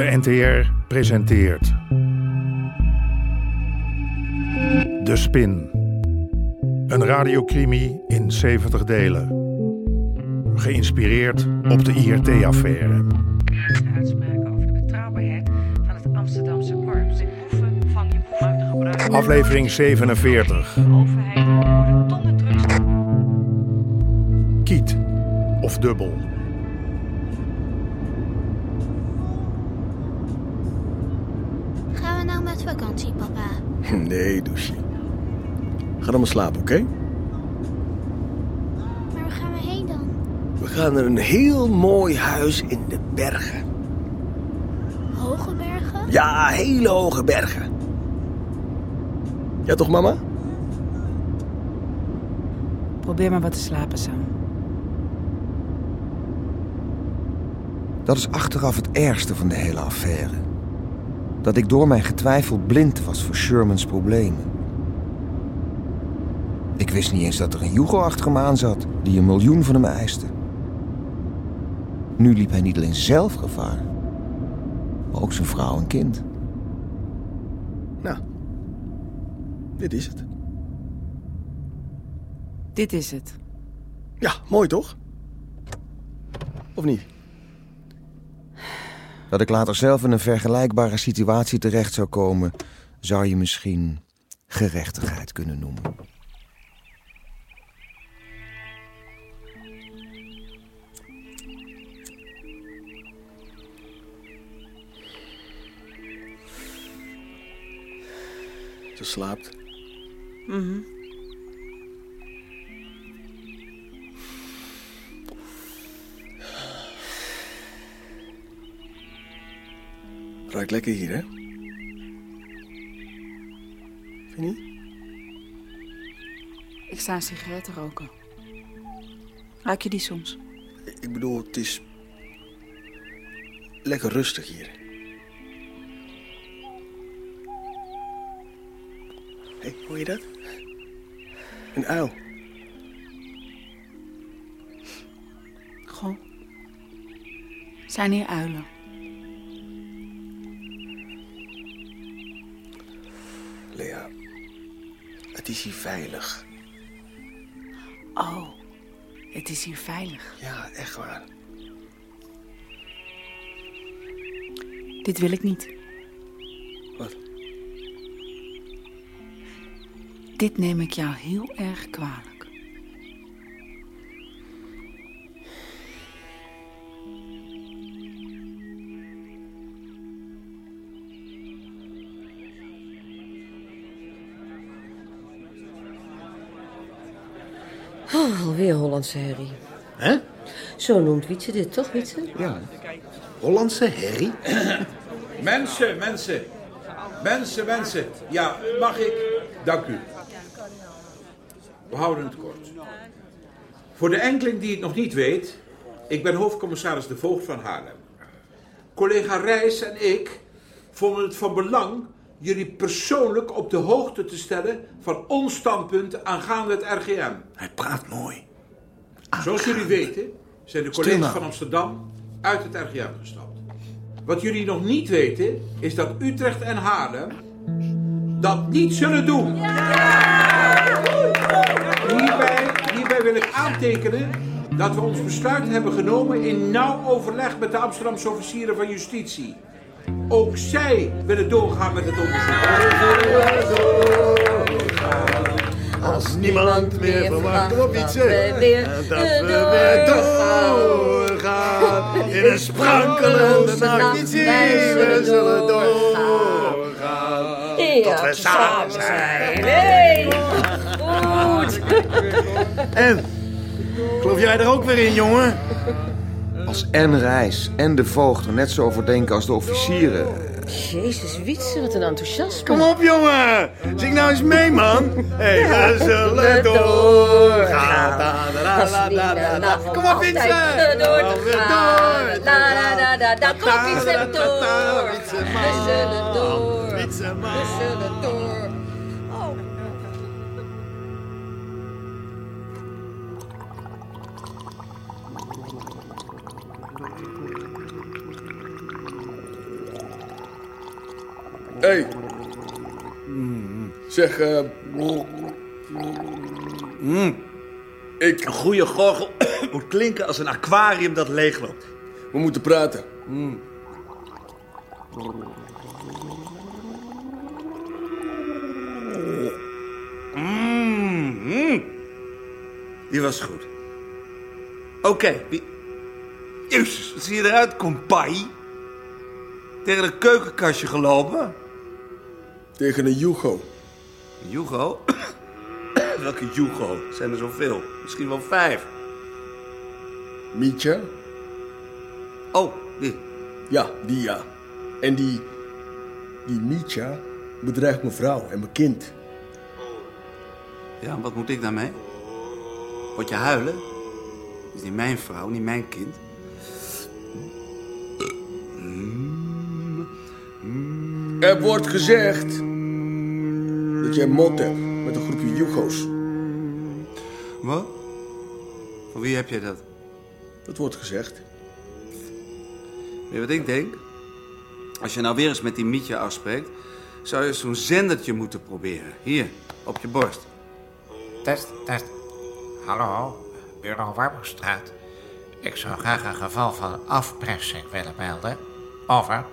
De NTR presenteert. De Spin. Een radiocrimi in 70 delen. Geïnspireerd op de IRT-affaire. uitspraken over de betrouwbaarheid van het Amsterdamse korps. Vang je. Aflevering 47. De overheid worden tonnen drugs. Kiet of dubbel. Nee, douche. Ga dan maar slapen, oké? Maar waar gaan we heen dan? We gaan naar een heel mooi huis in de bergen. Hoge bergen? Ja, hele hoge bergen. Ja, toch, mama? Probeer maar wat te slapen, Sam. Dat is achteraf het ergste van de hele affaire. Dat ik door mijn getwijfel blind was voor Shermans problemen. Ik wist niet eens dat er een Jugo achter hem aan zat die een miljoen van hem eiste. Nu liep hij niet alleen zelf gevaar, maar ook zijn vrouw en kind. Nou, dit is het. Dit is het. Ja, mooi toch? Of niet? Dat ik later zelf in een vergelijkbare situatie terecht zou komen, zou je misschien gerechtigheid kunnen noemen. Ze slaapt. Ruikt lekker hier, hè? Vind je niet? Ik sta een sigaret te roken. Ruik je die soms? Ik bedoel, het is lekker rustig hier. Hé, hey, hoor je dat? Een uil. Goh. Zijn hier uilen? Is hier veilig. Oh, het is hier veilig. Ja, echt waar. Dit wil ik niet. Wat? Dit neem ik jou heel erg kwalijk. Alweer Hollandse herrie. Hè? Zo noemt Wietse dit, toch, Wietse? Ja. Hollandse herrie? Mensen, mensen. Mensen, mensen. Ja, mag ik? Dank u. We houden het kort. Voor de enkeling die het nog niet weet, ik ben hoofdcommissaris De Voogd van Haarlem. Collega Reis en ik vonden het van belang jullie persoonlijk op de hoogte te stellen van ons standpunt aangaande het RGM. Hij praat mooi. Zoals jullie weten zijn de collega's nou. van Amsterdam uit het RGM gestapt. Wat jullie nog niet weten is dat Utrecht en Haarlem dat niet zullen doen. Hierbij, hierbij wil ik aantekenen dat we ons besluit hebben genomen in nauw overleg met de Amsterdamse officieren van justitie. Ook zij willen doorgaan met het onderzoek. Als niemand meer verwacht op iets, dat we weer doorgaan. In een sprankelende nacht, niet zien, we zullen doorgaan. Tot we samen zijn. Nee! Goed! En, geloof jij er ook weer in, jongen? Als en Reis en de voogd er net zo over denken als de officieren. Jezus, Wietse, wat een enthousiasme. Kom op, jongen. Zing nou eens mee, man. Hey, we zullen doorgaan. Da, da, da, da, da, da, da. Kom op, Vincent. Door Gaan te we gaan. door. Da, da, da, da, da. Kom, Da, Wietse, door. Wietse, We man. zullen door. Wietse, man. We zullen door. Hé. Hey. Zeg, eh... Ik... Een goede gorgel moet klinken als een aquarium dat leegloopt. We moeten praten. Mm, Die was goed. Oké, wie... Jezus, wat zie je eruit, kompai? Tegen een keukenkastje gelopen? Tegen een Yugo. Jugo? Welke Jugo? Zijn er zoveel? Misschien wel vijf. Mietje? Oh, die. Ja, die ja. En die... Die Mietje bedreigt mijn vrouw en mijn kind. Ja, wat moet ik daarmee? Word je huilen? Is niet mijn vrouw, niet mijn kind. Er wordt gezegd... dat jij mot hebt met een groepje Yugo's. Wat? Van wie heb jij dat? Dat wordt gezegd. Weet je wat ik denk? Als je nou weer eens met die Mietje afspreekt... zou je zo'n zendertje moeten proberen. Hier, op je borst. Test, test. Hallo, bureau Warmoestraat. Ik zou graag een geval van afpressing willen melden. Over.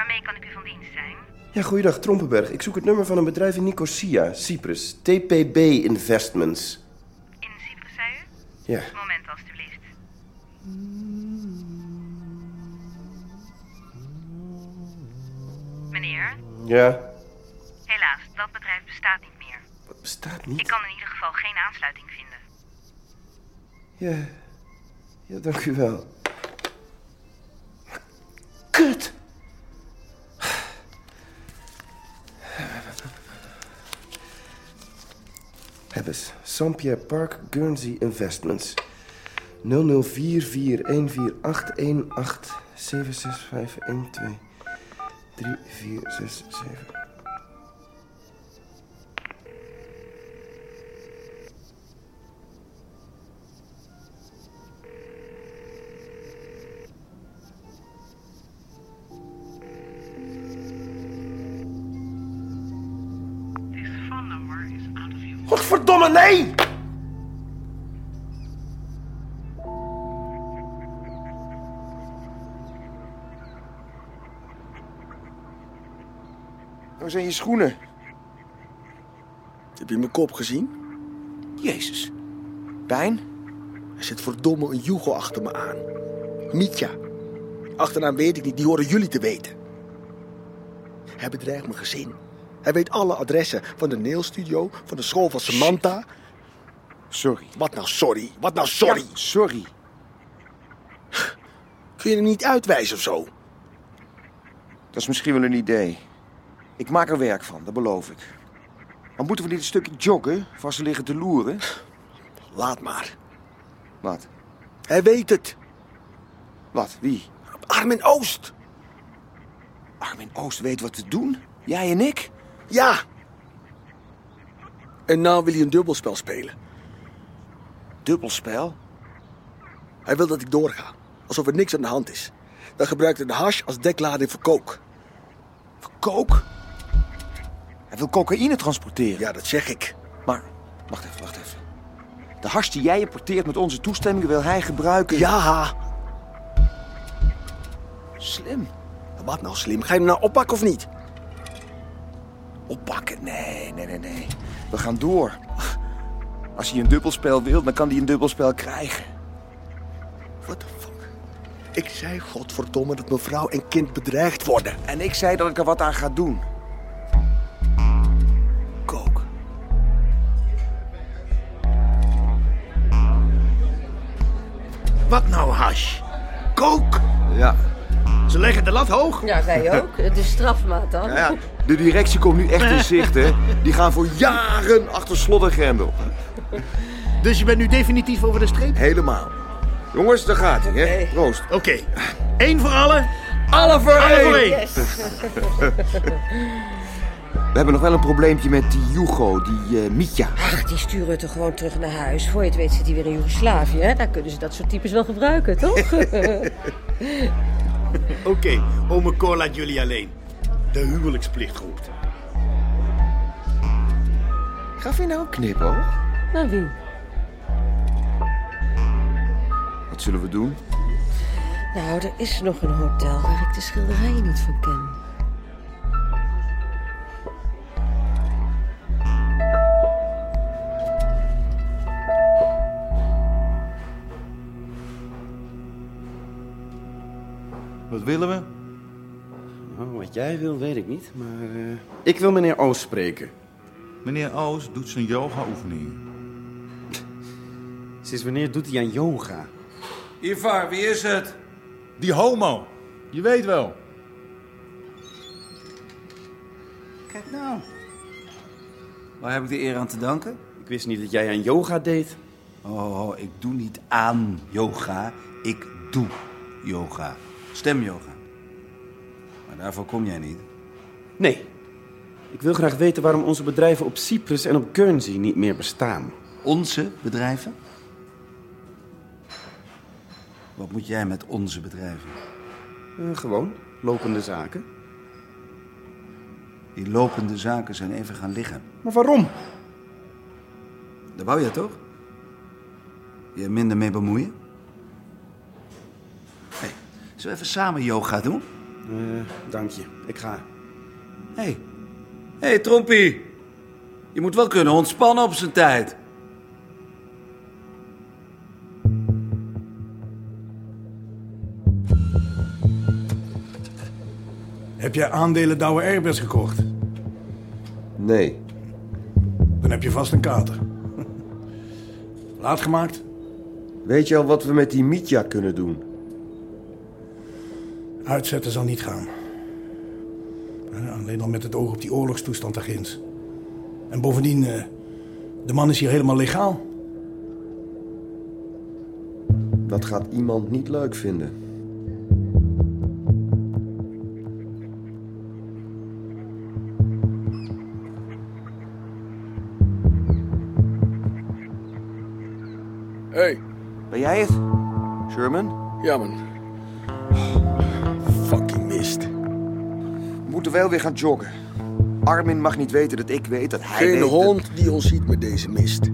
Waarmee kan ik u van dienst zijn? Ja, goeiedag, Trompenberg. Ik zoek het nummer van een bedrijf in Nicosia, Cyprus. TPB Investments. In Cyprus, zei u? Ja. Moment, alstublieft. Meneer, Ja, helaas, dat bedrijf bestaat niet meer. wat bestaat Ik niet? kan in ieder geval geen aansluiting vinden. Ja, ja, dank u wel. Hebbes, Saint-Pierre Park, Guernsey Investments. 00441481876512 Godverdomme, nee! Waar zijn je schoenen? Heb je mijn kop gezien? Jezus. Pijn? Er zit verdomme een Yugo achter me aan. Mietja. Achternaam weet ik niet, die horen jullie te weten. Hij bedreigt mijn gezin. Hij weet alle adressen van de nailstudio, van de school van Samantha. Sorry. Wat nou sorry? Wat nou sorry? Ja, sorry. Kun je er niet uitwijzen of zo? Dat is misschien wel een idee. Ik maak er werk van, dat beloof ik. Maar moeten we dit stukje joggen, vast ze liggen te loeren? Laat maar. Wat? Hij weet het. Wat? Wie? Armin Oost. Armin Oost weet wat we doen? Jij en ik? Ja. En nou wil hij een dubbelspel spelen. Dubbelspel? Hij wil dat ik doorga. Alsof er niks aan de hand is. Dan gebruikt hij de hash als deklading voor kook. Voor kook? Hij wil cocaïne transporteren. Ja, dat zeg ik. Maar, wacht even, wacht even. De hash die jij importeert met onze toestemming wil hij gebruiken. Ja. Slim. Wat nou slim? Ga je hem nou oppakken of niet? Oppakken? Nee, nee, nee, nee. We gaan door. Als hij een dubbelspel wil, dan kan hij een dubbelspel krijgen. What the fuck? Ik zei godverdomme dat mevrouw en kind bedreigd worden. En ik zei dat ik er wat aan ga doen. Kook. Wat nou, hash? Kook! Ja. Ze leggen de lat hoog. Ja, wij ook. De strafmaat dan. Ja, ja. De directie komt nu echt in zicht, hè. Die gaan voor jaren achter slot en grendel. Dus je bent nu definitief over de streep? Helemaal. Jongens, daar gaat hij, hè. Proost. Oké. Eén voor allen. Alle voor Alle voor één. één. We hebben nog wel een probleempje met die Hugo, die eh Mitja. Ach, die sturen we toch gewoon terug naar huis. Voor je het weet zit hij weer in Joegoslavië. Hè? Daar kunnen ze dat soort types wel gebruiken, toch? Oké, ome Cor laat jullie alleen. De huwelijksplicht roept. Gaf je nou een knipoog? nou, wie? Wat zullen we doen? Nou, er is nog een hotel waar ik de schilderijen niet van ken. Wat willen we? Wat jij wil, weet ik niet. Maar eh, ik wil meneer Oos spreken. Meneer Oos doet zijn yoga-oefening. Sinds wanneer doet hij aan yoga? Ivar, wie is het? Die homo. Je weet wel. Kijk nou. Waar heb ik de eer aan te danken? Ik wist niet dat jij aan yoga deed. Oh, ik doe niet aan yoga. Ik doe yoga. Stemyoga. Maar daarvoor kom jij niet. Nee. Ik wil graag weten waarom onze bedrijven op Cyprus en op Guernsey niet meer bestaan. Onze bedrijven? Wat moet jij met onze bedrijven? Eh, gewoon, lopende zaken. Die lopende zaken zijn even gaan liggen. Maar waarom? Daar wou je toch? Je er minder mee bemoeien? Hey, zullen we even samen yoga doen? Eh, dank je. Ik ga. Hé, hey. hey, Trompie. Je moet wel kunnen ontspannen op zijn tijd. Heb jij aandelen Douwe Airbus gekocht? Nee. Dan heb je vast een kater. Laat gemaakt? Weet je al wat we met die Mitja kunnen doen? Uitzetten zal niet gaan. Eh, Alleen al met het oog op die oorlogstoestand daar ginds. En bovendien, eh, de man is hier helemaal legaal. Dat gaat iemand niet leuk vinden. Hey. Ben jij het? Sherman? Ja, man. Fucking mist. We moeten wel weer gaan joggen. Armin mag niet weten dat ik weet dat hij Geen weet dat- hond die ons ziet met deze mist.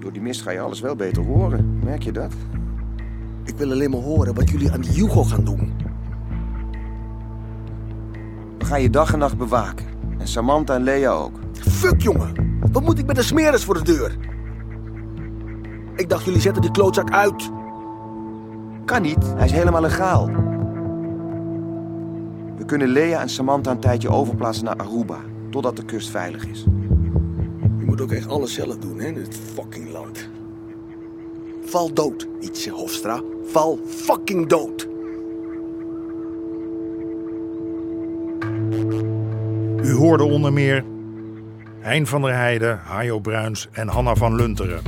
Door die mist ga je alles wel beter horen. Merk je dat? Ik wil alleen maar horen wat jullie aan die Hugo gaan doen. We gaan je dag en nacht bewaken. En Samantha en Lea ook. Fuck, jongen. Wat moet ik met de smeris voor de deur? Ik dacht, jullie zetten die klootzak uit. Kan niet, hij is helemaal legaal. We kunnen Lea en Samantha een tijdje overplaatsen naar Aruba. Totdat de kust veilig is. Je moet ook echt alles zelf doen, hè, in het fucking land. Val dood, Ietse Hofstra. Val fucking dood. U hoorde onder meer Hein van der Heijden, Hajo Bruins en Hanna van Lunteren.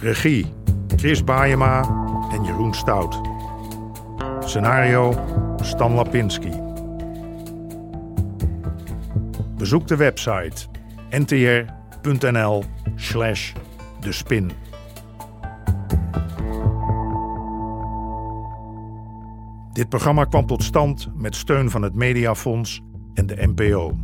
Regie Chris Baayema en Jeroen Stout. Scenario Stan Lapinski. Bezoek de website ntr.nl slash de spin. Dit programma kwam tot stand met steun van het Mediafonds en de NPO.